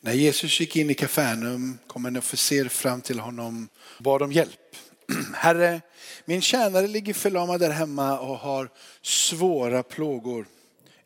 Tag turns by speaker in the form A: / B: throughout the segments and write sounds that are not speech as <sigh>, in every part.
A: När Jesus gick in i Kafarnaum kom en officer fram till honom och bad om hjälp. <clears throat> Herre, min tjänare ligger förlamad där hemma och har svåra plågor.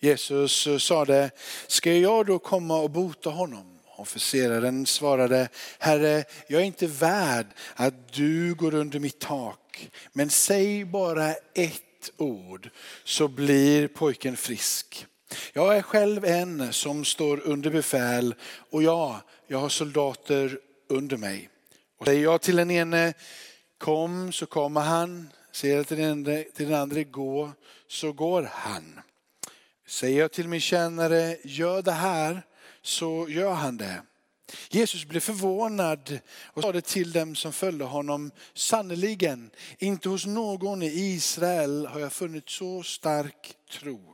A: Jesus sade, ska jag då komma och bota honom? Officeraren svarade, Herre, jag är inte värd att du går under mitt tak, men säg bara ett ord så blir pojken frisk. Jag är själv en som står under befäl och ja, jag har soldater under mig. Och säger jag till den ene, kom så kommer han. Säger jag till den, andre, till den andra, gå så går han. Säger jag till min tjänare, gör det här, så gör han det. Jesus blev förvånad och sa det till dem som följde honom. Sannerligen, inte hos någon i Israel har jag funnit så stark tro.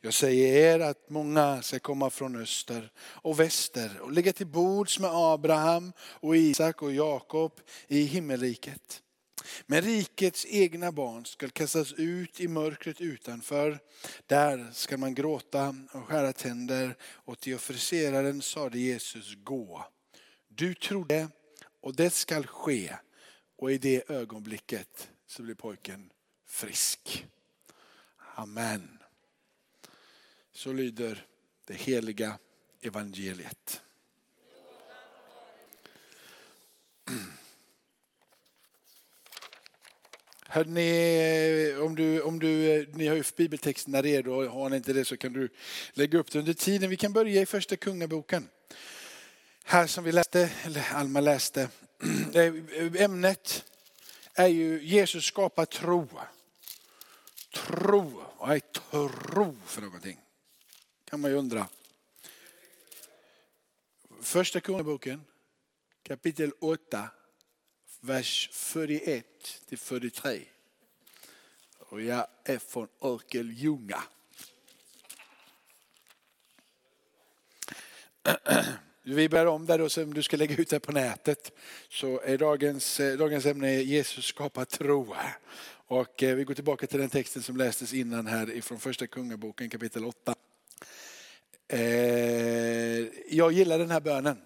A: Jag säger er att många ska komma från öster och väster och ligga till bords med Abraham och Isak och Jakob i himmelriket. Men rikets egna barn ska kastas ut i mörkret utanför. Där ska man gråta och skära tänder. Och till officeraren sade Jesus, gå. Du trodde och det skall ske. Och i det ögonblicket så blir pojken frisk. Amen. Så lyder det heliga evangeliet. Hörrni, om du, om du, ni har ju bibeltexterna redo, har ni inte det så kan du lägga upp det under tiden. Vi kan börja i första kungaboken. Här som vi läste, eller Alma läste, <clears throat> eh, ämnet är ju Jesus skapar tro. Tro, vad är tro för någonting? Kan man ju undra. Första kungaboken, kapitel 8, vers 41 till 43. Och jag är från Örkelljunga. <clears throat> Vi börjar om där då, som du ska lägga ut det på nätet. Så är dagens, eh, dagens ämne Jesus skapar tro. Och eh, vi går tillbaka till den texten som lästes innan här ifrån första kungaboken kapitel 8. Eh, jag gillar den här bönen.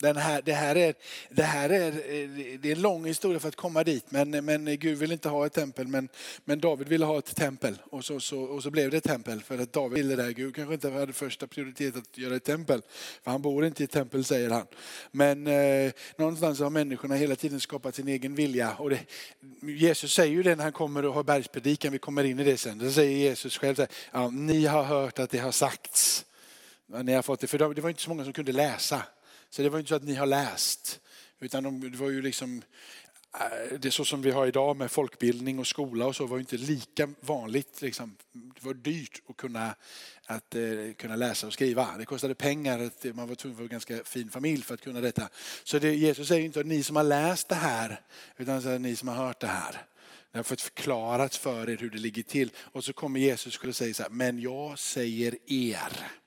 A: Den här, det, här är, det här är, eh, det är en lång historia för att komma dit, men, men Gud vill inte ha ett tempel, men, men David ville ha ett tempel. Och så, så, och så blev det ett tempel, för att David ville det. Gud kanske inte hade första prioritet att göra ett tempel, för han bor inte i ett tempel säger han. Men eh, någonstans har människorna hela tiden skapat sin egen vilja. Och det, Jesus säger ju det när han kommer och har bergspredikan, vi kommer in i det sen. Då säger Jesus själv, så här, ja, ni har hört att det har sagts. Ni har fått det, för det var inte så många som kunde läsa. Så det var inte så att ni har läst. Utan det var ju liksom, äh, det så som vi har idag med folkbildning och skola och så var inte lika vanligt. Liksom. Det var dyrt att kunna, att, eh, kunna läsa och skriva. Det kostade pengar, man var tvungen att vara en ganska fin familj för att kunna detta. Så det, Jesus säger inte att ni som har läst det här, utan ni som har hört det här. Det har fått förklarat för er hur det ligger till. Och så kommer Jesus och säger så här, men jag säger er.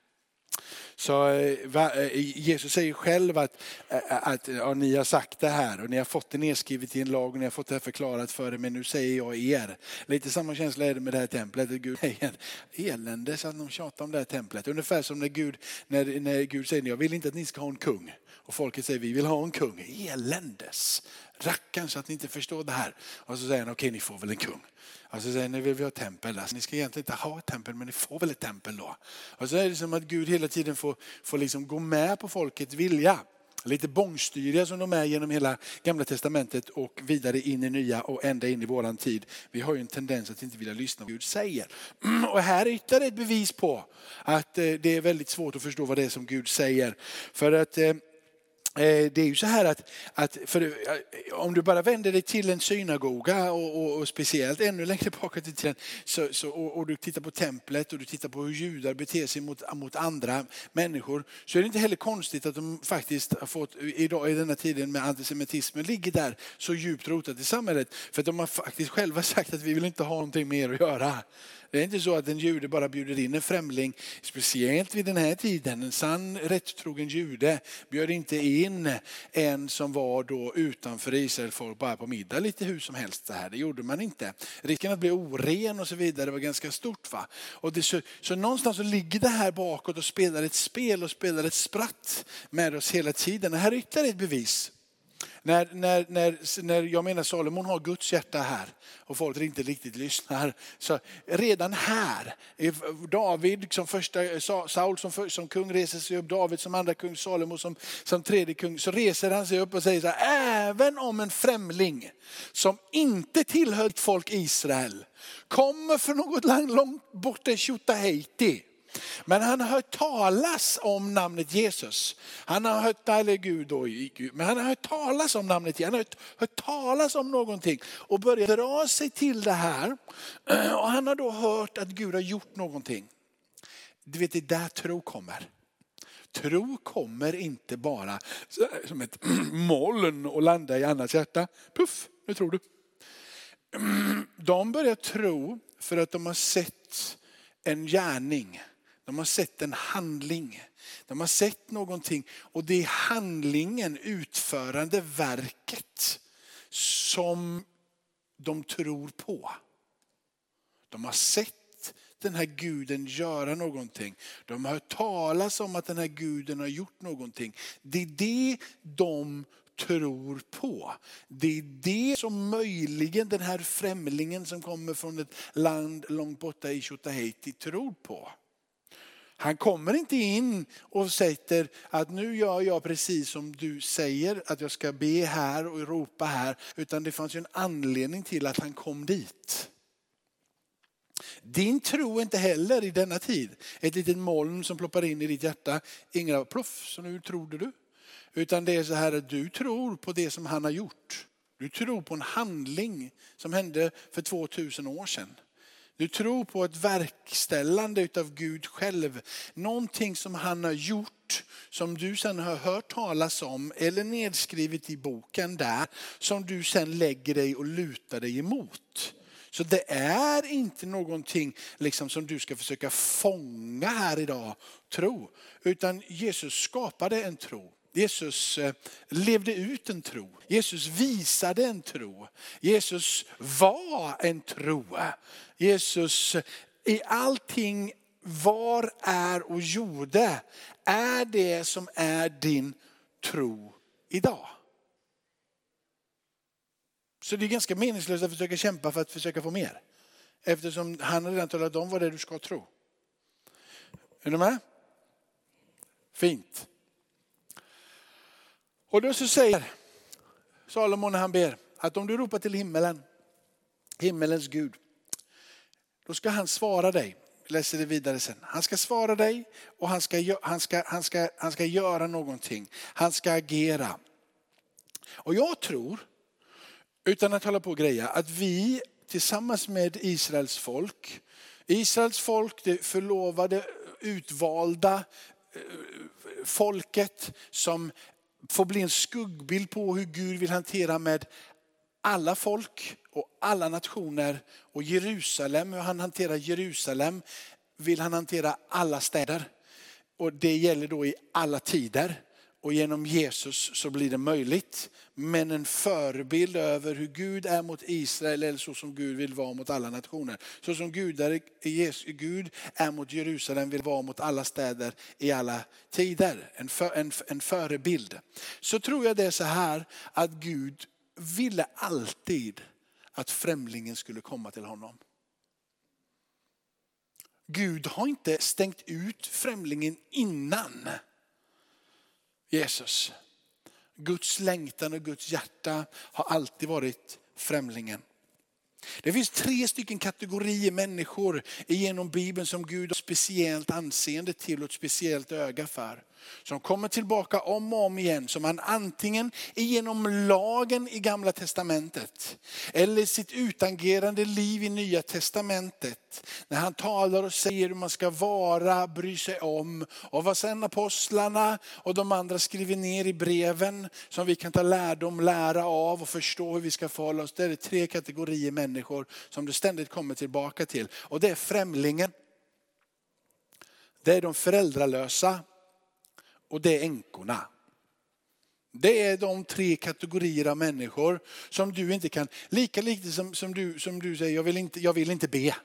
A: Så eh, eh, Jesus säger själv att, eh, att ja, ni har sagt det här och ni har fått det nedskrivet i en lag och ni har fått det förklarat för er men nu säger jag er. Lite samma känsla är det med det här templet. Gud säger elände så att de tjatar om det här templet. Ungefär som när Gud, när, när Gud säger jag vill inte att ni ska ha en kung. Och folket säger vi vill ha en kung. Eländes. Rackarns så att ni inte förstår det här. Och så säger han okej ni får väl en kung. Och så säger han, nu vill vi ha tempel. Alltså, ni ska egentligen inte ha ett tempel, men ni får väl ett tempel då. Och så är det som att Gud hela tiden får, får liksom gå med på folkets vilja. Lite bångstyriga som de är genom hela gamla testamentet och vidare in i nya och ända in i våran tid. Vi har ju en tendens att inte vilja lyssna på vad Gud säger. <clears throat> Och här är ytterligare ett bevis på att eh, det är väldigt svårt att förstå vad det är som Gud säger. För att eh, Eh, det är ju så här att, att för, eh, om du bara vänder dig till en synagoga och, och, och speciellt ännu längre bak i tiden så, så, och, och, du tittar på templet och du tittar på hur judar beter sig mot, mot andra människor så är det inte heller konstigt att de faktiskt har fått, idag i denna tiden med antisemitismen ligger där så djupt rotat i samhället. För att de har faktiskt själva <laughs> sagt att vi vill inte ha någonting mer att göra det är inte så att en jude bara bjuder in en främling, speciellt vid den här tiden. En sann rättrogen jude bjöd inte in en som var då utanför Israel folk bara på middag lite hur som helst. Det, här. Det gjorde man inte. Risken att bli oren och så vidare var ganska stort. Va? Och det, så, så någonstans så ligger det här bakåt och spelar ett spel och spelar ett spratt med oss hela tiden. Det här är ytterligare ett bevis när, när, när, när jag menar Salomon har Guds hjärta här och folk inte riktigt lyssnar. Så redan här, David som första, Saul som, som kung reser sig upp, David som andra kung, Salomo som, som tredje kung. Så reser han sig upp och säger så här, även om en främling som inte tillhör folk Israel kommer från något land långt borta i Tjutaheiti men han har hört talas om namnet Jesus. Han har hört, eller Gud då, men han har hört talas om namnet Jesus. Han har hört, hört talas om någonting och börjat dra sig till det här. <clears throat> Och han har då hört att Gud har gjort någonting. Du vet, det är där tro kommer. Tro kommer inte bara som ett <clears throat> moln och landa i annans hjärta. Puff, nu tror du. <clears throat> De börjar tro för att de har sett en gärning. De har sett en handling. De har sett någonting och det är handlingen, utförande verket som de tror på. De har sett den här guden göra någonting. De har hört talas om att den här guden har gjort någonting. Det är det de tror på. Det är det som möjligen den här främlingen som kommer från ett land långt borta i Tjotahejti tror på. Han kommer inte in och säger att nu gör jag precis som du säger att jag ska be här och ropa här. Utan det fanns ju en anledning till att han kom dit. Din tro är inte heller i denna tid ett litet moln som ploppar in i ditt hjärta. Inga ploff, så nu trodde du. Utan det är så här att du tror på det som han har gjort. Du tror på en handling som hände för 2000 år sedan. Du tror på ett verkställande utav Gud själv. Någonting som han har gjort, som du sen har hört talas om eller nedskrivet i boken där, som du sen lägger dig och lutar dig emot. Så det är inte någonting liksom som du ska försöka fånga här idag, tro. Utan Jesus skapade en tro. Jesus eh, levde ut en tro. Jesus visade en tro. Jesus var en tro. Jesus i allting var, är och gjorde är det som är din tro idag. Så det är ganska meningslöst att försöka kämpa för att försöka få mer. Eftersom han har redan talat om vad det är du ska tro. Är du med? Fint. Och då så säger Salomon när han ber att om du ropar till himmelen, himmelens Gud, då ska han svara dig. Jag läser det vidare sen. Han ska svara dig och han ska, han, ska, han, ska, han ska göra någonting. Han ska agera. Och jag tror, utan att hålla på och greja, att vi tillsammans med Israels folk, Israels folk, det förlovade, utvalda eh, folket som får bli en skuggbild på hur Gud vill hantera med alla folk och alla nationer. Och Jerusalem, hur han hanterar Jerusalem vill han hantera alla städer. Och det gäller då i alla tider. Och genom Jesus så blir det möjligt. Men en förebild över hur Gud är mot Israel eller så som Gud vill vara mot alla nationer. Så som Gud är, Gud är mot Jerusalem vill vara mot alla städer i alla tider. En, för, en, en förebild. Så tror jag det är så här att Gud ville alltid att främlingen skulle komma till honom. Gud har inte stängt ut främlingen innan Jesus. Guds längtan och Guds hjärta har alltid varit främlingen. Det finns tre stycken kategorier människor genom Bibeln som Gud har speciellt anseende till och ett speciellt öga för som kommer tillbaka om och om igen. Som han antingen genom lagen i gamla testamentet eller sitt utangerande liv i nya testamentet. När han talar och säger hur man ska vara, bry sig om. Och vad sen apostlarna och de andra skriver ner i breven som vi kan ta lärdom, lära av och förstå hur vi ska förhålla oss. Det är tre kategorier människor människor som du ständigt kommer tillbaka till. Och det är främlingen, det är de föräldralösa och det är änkorna. Det är de tre kategorier av människor som du inte kan, lika lite som, som, du, som du säger, jag vill, inte, jag vill inte be.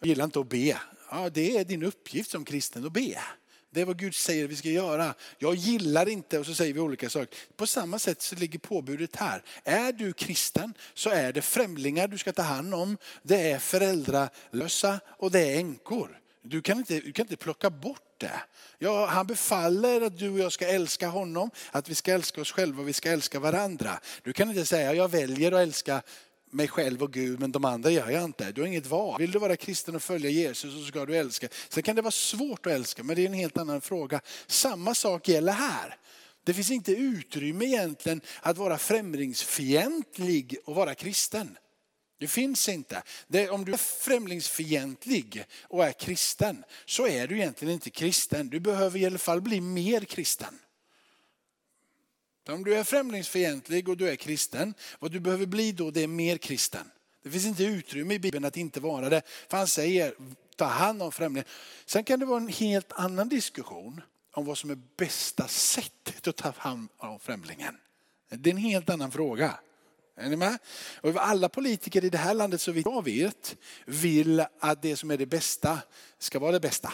A: Jag gillar inte att be. Ja, det är din uppgift som kristen att be. Det är vad Gud säger att vi ska göra. Jag gillar inte och så säger vi olika saker. På samma sätt så ligger påbudet här. Är du kristen så är det främlingar du ska ta hand om. Det är föräldralösa och det är änkor. Du kan inte, du kan inte plocka bort det. Ja, han befaller att du och jag ska älska honom, att vi ska älska oss själva och vi ska älska varandra. Du kan inte säga jag väljer att älska mig själv och Gud men de andra gör jag inte. Du har inget val. Vill du vara kristen och följa Jesus så ska du älska. Sen kan det vara svårt att älska men det är en helt annan fråga. Samma sak gäller här. Det finns inte utrymme egentligen att vara främlingsfientlig och vara kristen. Det finns inte. Det, om du är främlingsfientlig och är kristen så är du egentligen inte kristen. Du behöver i alla fall bli mer kristen. Om du är främlingsfientlig och du är kristen, vad du behöver bli då det är mer kristen. Det finns inte utrymme i Bibeln att inte vara det. För han säger, ta hand om främlingen. Sen kan det vara en helt annan diskussion om vad som är bästa sättet att ta hand om främlingen. Det är en helt annan fråga. Är ni med? Och alla politiker i det här landet så vitt jag vet vill att det som är det bästa ska vara det bästa.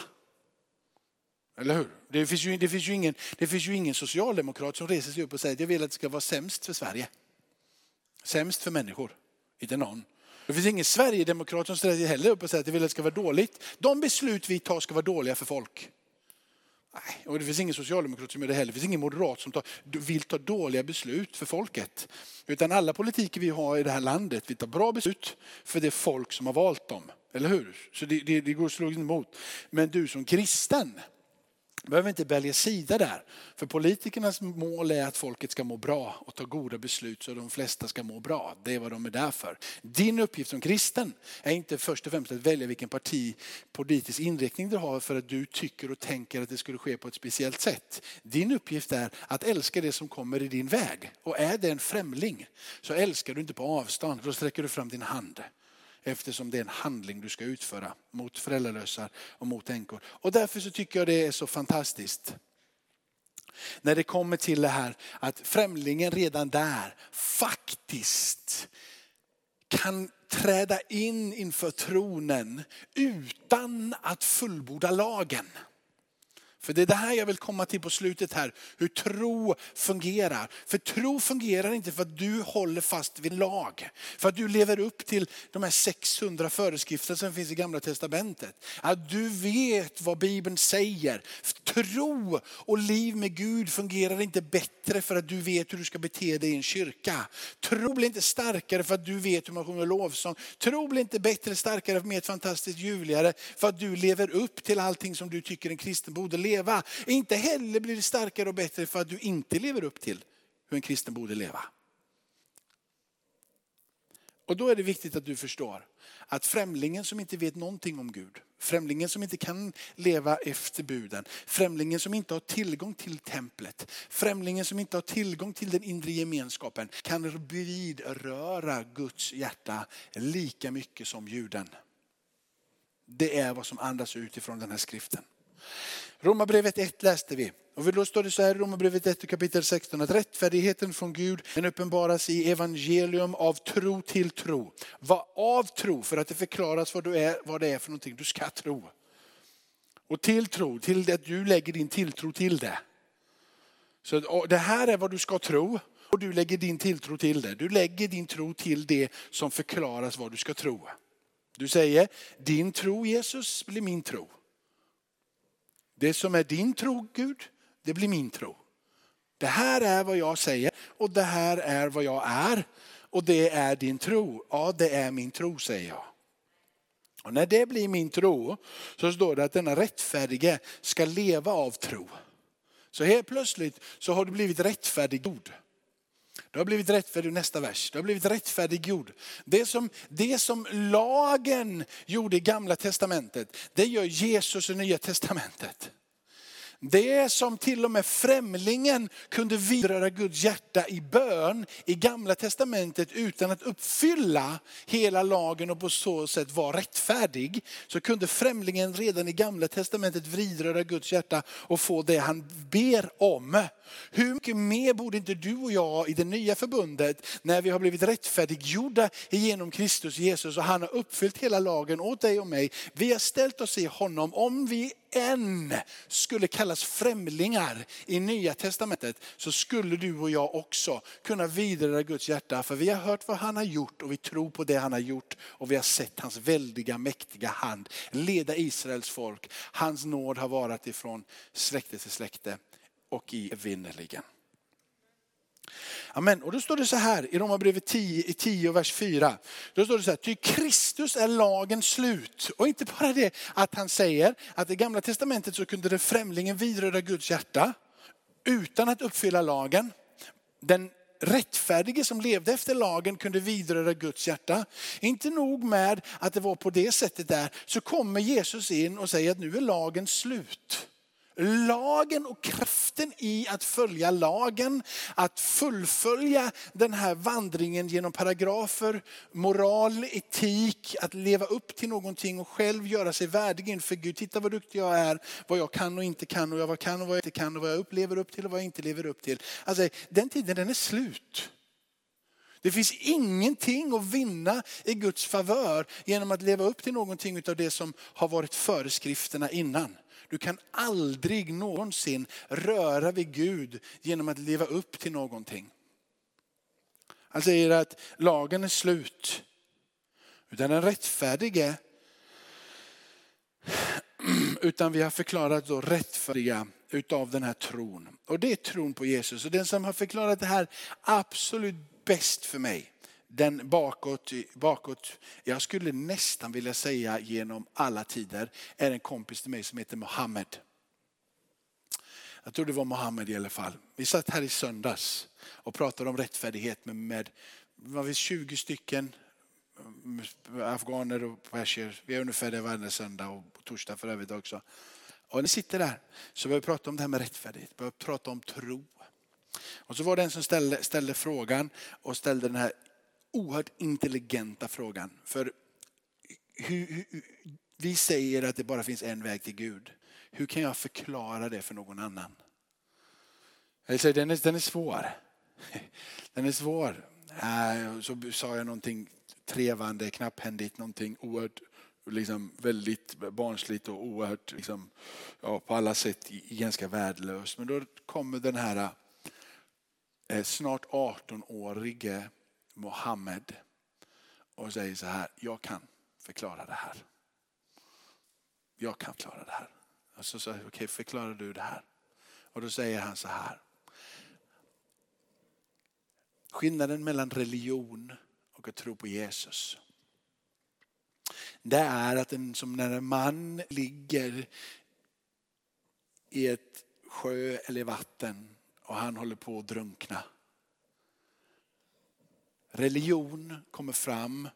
A: Eller hur? Det finns, ju, det, finns ju ingen, det finns ju ingen socialdemokrat som reser sig upp och säger att jag vill att det ska vara sämst för Sverige. Sämst för människor. Inte någon. Det finns ingen sverigedemokrat som ställer sig heller upp och säger att jag vill att det ska vara dåligt. De beslut vi tar ska vara dåliga för folk. Nej, och det finns ingen socialdemokrat som gör det heller. Det finns ingen moderat som tar, vill ta dåliga beslut för folket. Utan alla politiker vi har i det här landet vill ta bra beslut för det folk som har valt dem. Eller hur? Så det, det, det går att slå emot. Men du som kristen, behöver inte välja sida där. För politikernas mål är att folket ska må bra och ta goda beslut så de flesta ska må bra. Det är vad de är där för. Din uppgift som kristen är inte först och främst att välja vilken parti, politisk inriktning du har för att du tycker och tänker att det skulle ske på ett speciellt sätt. Din uppgift är att älska det som kommer i din väg. Och är det en främling så älskar du inte på avstånd. Då sträcker du fram din hand eftersom det är en handling du ska utföra mot föräldralösa och mot änkor. Och därför så tycker jag det är så fantastiskt. När det kommer till det här att främlingen redan där faktiskt kan träda in inför tronen utan att fullborda lagen. För det är det här jag vill komma till på slutet här, hur tro fungerar. För tro fungerar inte för att du håller fast vid lag. För att du lever upp till de här 600 föreskrifterna som finns i gamla testamentet. Att du vet vad Bibeln säger. Tro och liv med Gud fungerar inte bättre för att du vet hur du ska bete dig i en kyrka. Tro blir inte starkare för att du vet hur man sjunger lovsång. Tro blir inte bättre, starkare, mer fantastiskt ljuvligare för att du lever upp till allting som du tycker en kristen borde leva leva. Inte heller blir det starkare och bättre för att du inte lever upp till hur en kristen borde leva. Och då är det viktigt att du förstår att främlingen som inte vet någonting om Gud, främlingen som inte kan leva efter buden, främlingen som inte har tillgång till templet, främlingen som inte har tillgång till den inre gemenskapen kan vidröra Guds hjärta lika mycket som juden. Det är vad som andas ut ifrån den här skriften. Romarbrevet 1 läste vi. Och då står det så här i Romarbrevet 1 kapitel 16 att rättfärdigheten från Gud den uppenbaras i evangelium av tro till tro. Vad av tro för att det förklaras vad, du är, vad det är för någonting du ska tro. Och till tro, till att du lägger din tilltro till det. Så det här är vad du ska tro och du lägger din tilltro till det. Du lägger din tro till det som förklaras vad du ska tro. Du säger, din tro Jesus blir min tro. Det som är din tro Gud, det blir min tro. Det här är vad jag säger och det här är vad jag är. Och det är din tro. Ja, det är min tro säger jag. Och när det blir min tro så står det att denna rättfärdige ska leva av tro. Så helt plötsligt så har du blivit rättfärdiggjord. Du har blivit rättfärdig, nästa vers. Du har blivit rättfärdiggjord. Det som, det som lagen gjorde i gamla testamentet, det gör Jesus i nya testamentet. Det som till och med främlingen kunde vidröra Guds hjärta i bön i gamla testamentet utan att uppfylla hela lagen och på så sätt vara rättfärdig. Så kunde främlingen redan i gamla testamentet vidröra Guds hjärta och få det han ber om. Hur mycket mer borde inte du och jag i det nya förbundet, när vi har blivit rättfärdiggjorda genom Kristus Jesus och han har uppfyllt hela lagen åt dig och mig. Vi har ställt oss i honom. Om vi än skulle kallas främlingar i nya testamentet så skulle du och jag också kunna vidröra Guds hjärta. För vi har hört vad han har gjort och vi tror på det han har gjort. Och vi har sett hans väldiga mäktiga hand leda Israels folk. Hans nåd har varit ifrån släkte till släkte och i evinnerligen. Amen. Och då står det så här i Romarbrevet 10, 10 vers 4. Då står det så här, ty Kristus är lagens slut. Och inte bara det att han säger att i gamla testamentet så kunde det främlingen vidröra Guds hjärta utan att uppfylla lagen. Den rättfärdige som levde efter lagen kunde vidröra Guds hjärta. Inte nog med att det var på det sättet där, så kommer Jesus in och säger att nu är lagen slut. Lagen och kraften i att följa lagen, att fullfölja den här vandringen genom paragrafer, moral, etik, att leva upp till någonting och själv göra sig värdig inför Gud. Titta vad duktig jag är, vad jag kan och inte kan och vad jag kan och vad jag inte kan och vad jag upplever upp till och vad jag inte lever upp till. Alltså, den tiden den är slut. Det finns ingenting att vinna i Guds favör genom att leva upp till någonting av det som har varit föreskrifterna innan. Du kan aldrig någonsin röra vid Gud genom att leva upp till någonting. Han säger att lagen är slut. Utan den rättfärdige, utan vi har förklarat då rättfärdiga utav den här tron. Och det är tron på Jesus. Och den som har förklarat det här absolut bäst för mig, den bakåt, bakåt, jag skulle nästan vilja säga genom alla tider, är en kompis till mig som heter Mohammed. Jag tror det var Mohammed i alla fall. Vi satt här i söndags och pratade om rättfärdighet med, med var vi 20 stycken mm, afghaner och persier. Vi är ungefär där varje söndag och torsdag för övrigt också. Och ni sitter där så vi prata om det här med rättfärdighet, vi prata om tro. Och så var det en som ställde, ställde frågan och ställde den här oerhört intelligenta frågan. För hur, hur, vi säger att det bara finns en väg till Gud. Hur kan jag förklara det för någon annan? Jag säger, den, är, den är svår. Den är svår. Äh, så sa jag någonting trevande, knapphändigt, någonting oerhört liksom väldigt barnsligt och oerhört liksom, ja, på alla sätt ganska värdelöst. Men då kommer den här eh, snart 18-årige Mohammed och säger så här, jag kan förklara det här. Jag kan förklara det här. Och så säger okej okay, förklarar du det här? Och då säger han så här. Skillnaden mellan religion och att tro på Jesus. Det är att en, som när en man ligger i ett sjö eller vatten och han håller på att drunkna religion kommer fram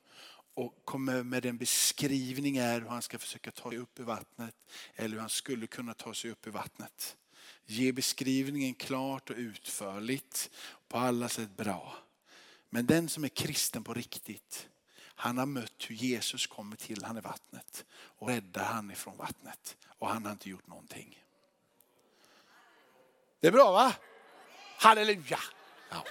A: och kommer med en beskrivning är hur han ska försöka ta sig upp i vattnet eller hur han skulle kunna ta sig upp i vattnet. Ge beskrivningen klart och utförligt, på alla sätt bra. Men den som är kristen på riktigt, han har mött hur Jesus kommer till han i vattnet och räddar han ifrån vattnet. Och han har inte gjort någonting. Det är bra va? Halleluja! Ja.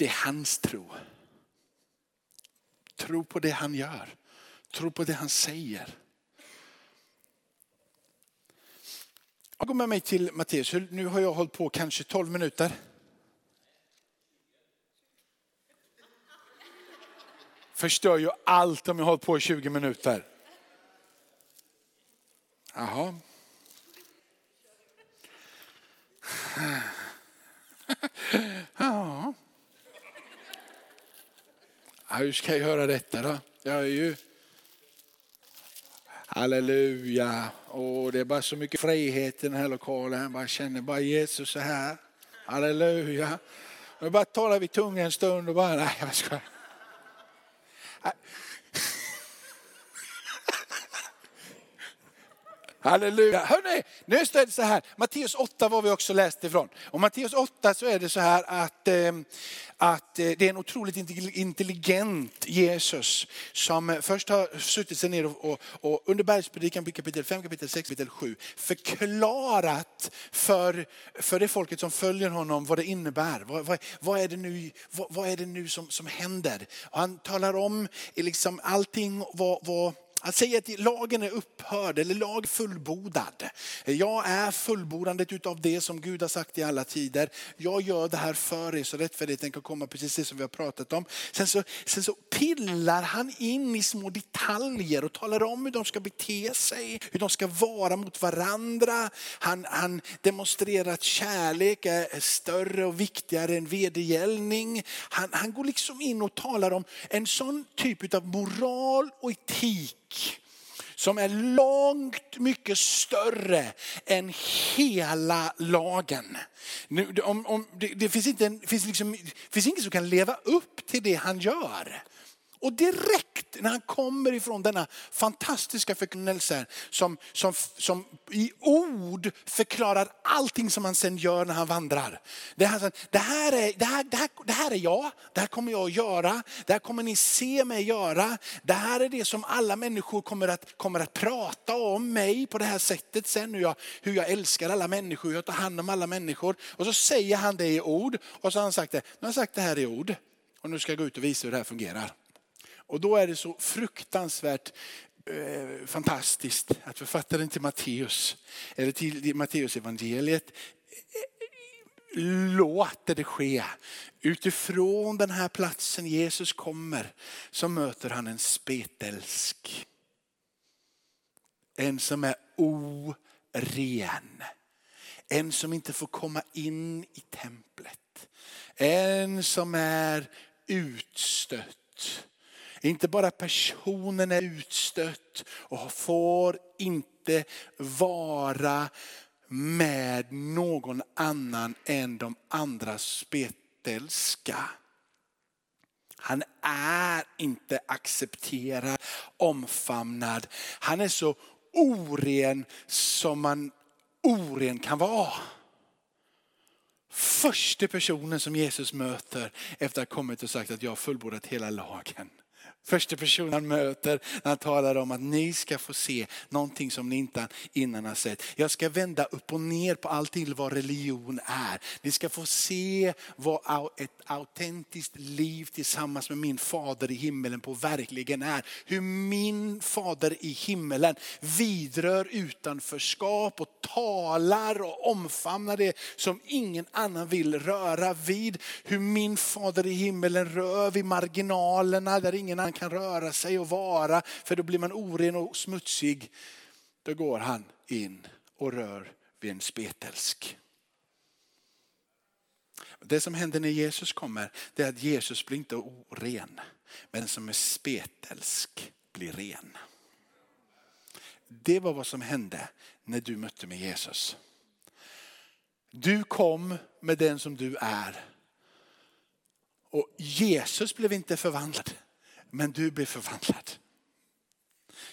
A: Det är hans tro. Tro på det han gör. Tro på det han säger. Jag går med mig till Matteus. Nu har jag hållit på kanske 12 minuter. Förstör ju allt om jag hållit på i 20 minuter. Jaha. <laughs> Ja. Hur ska jag göra detta då? Jag är ju... Halleluja. Och det är bara så mycket frihet i den här lokalen. Jag bara känner bara Jesus så här. Halleluja. Nu bara talar vi tunga en stund och bara, nej jag ska. Halleluja. Hörrni, nu är det så här. Matteus 8 var vi också läst ifrån. Och Matteus 8 så är det så här att, eh, att eh, det är en otroligt intelligent Jesus som eh, först har suttit sig ner och, och, och under bergspredikan kapitel 5, kapitel 6, kapitel 7 förklarat för, för det folket som följer honom vad det innebär. Vad, vad, vad är det nu, vad, vad, är det nu som, som händer? Och han talar om eh, liksom allting vad, vad att säga att lagen är upphörd eller lag fullbordad. Jag är fullbordandet utav det som Gud har sagt i alla tider. Jag gör det här för er så rättfärdigheten kan komma precis det som vi har pratat om. Sen så, sen så pillar han in i små detaljer och talar om hur de ska bete sig, hur de ska vara mot varandra. Han, han demonstrerar att kärlek är större och viktigare än vedergällning. Han, han går liksom in och talar om en sån typ av moral och etik som är långt mycket större än hela lagen. Nu, om, om, det, det, finns inte, finns liksom, finns ingen som kan leva upp till det han gör. Och direkt när han kommer ifrån denna fantastiska förkunnelse som, som, som i ord förklarar allting som han sen gör när han vandrar. Det här, det, här är, det, här, det, här, det här är jag, det här kommer jag att göra, det här kommer ni se mig göra. Det här är det som alla människor kommer att, kommer att prata om mig på det här sättet sen. Hur jag, hur jag älskar alla människor, hur jag tar hand om alla människor. Och så säger han det i ord och så har han sagt det, nu har han sagt det här i ord. Och nu ska jag gå ut och visa hur det här fungerar. Och då är det så fruktansvärt eh, fantastiskt att författaren till Matteus, eller till Matteus evangeliet eh, låter det ske. Utifrån den här platsen Jesus kommer så möter han en spetälsk. En som är oren. En som inte får komma in i templet. En som är utstött. Inte bara personen är utstött och får inte vara med någon annan än de andra spetälska. Han är inte accepterad, omfamnad. Han är så oren som man oren kan vara. Första personen som Jesus möter efter att ha kommit och sagt att jag har fullbordat hela lagen. Första personen han möter när han talar om att ni ska få se någonting som ni inte innan har sett. Jag ska vända upp och ner på allting vad religion är. Ni ska få se vad ett autentiskt liv tillsammans med min fader i himmelen på verkligen är. Hur min fader i himmelen vidrör utanförskap och talar och omfamnar det som ingen annan vill röra vid. Hur min fader i himmelen rör vid marginalerna där ingen annan kan röra sig och vara, för då blir man oren och smutsig. Då går han in och rör vid en spetälsk. Det som händer när Jesus kommer, det är att Jesus blir inte oren. Men den som är spetälsk blir ren. Det var vad som hände när du mötte med Jesus. Du kom med den som du är. Och Jesus blev inte förvandlad men du blir förvandlad.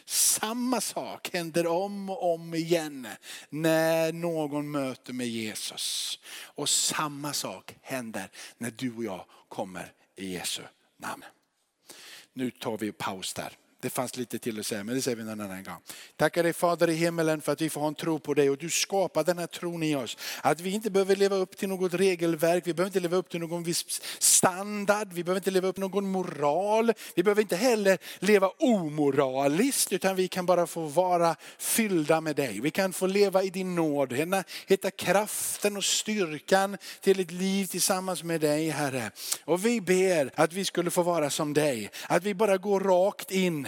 A: Samma sak händer om och om igen när någon möter med Jesus. Och samma sak händer när du och jag kommer i Jesu namn. Nu tar vi paus där. Det fanns lite till att säga, men det säger vi någon annan gång. Tackar dig Fader i himmelen för att vi får ha en tro på dig och du skapar den här tron i oss. Att vi inte behöver leva upp till något regelverk, vi behöver inte leva upp till någon viss standard, vi behöver inte leva upp till någon moral. Vi behöver inte heller leva omoraliskt utan vi kan bara få vara fyllda med dig. Vi kan få leva i din nåd, hitta kraften och styrkan till ett liv tillsammans med dig Herre. Och vi ber att vi skulle få vara som dig, att vi bara går rakt in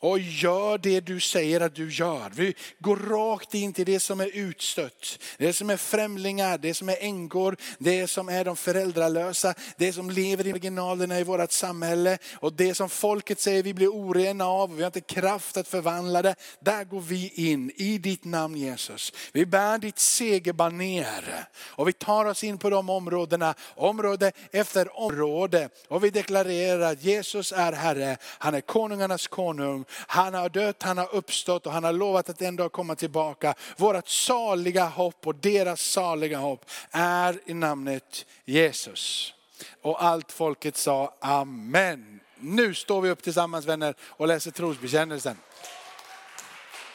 A: och gör det du säger att du gör. Vi går rakt in till det som är utstött, det som är främlingar, det som är änkor, det som är de föräldralösa, det som lever i marginalerna i vårt samhälle och det som folket säger vi blir orena av, vi har inte kraft att förvandla det. Där går vi in i ditt namn Jesus. Vi bär ditt segerbaner och vi tar oss in på de områdena, område efter område och vi deklarerar att Jesus är Herre, han är konungarnas konung han har dött, han har uppstått och han har lovat att en dag komma tillbaka. Vårat saliga hopp och deras saliga hopp är i namnet Jesus. Och allt folket sa amen. Nu står vi upp tillsammans vänner och läser trosbekännelsen.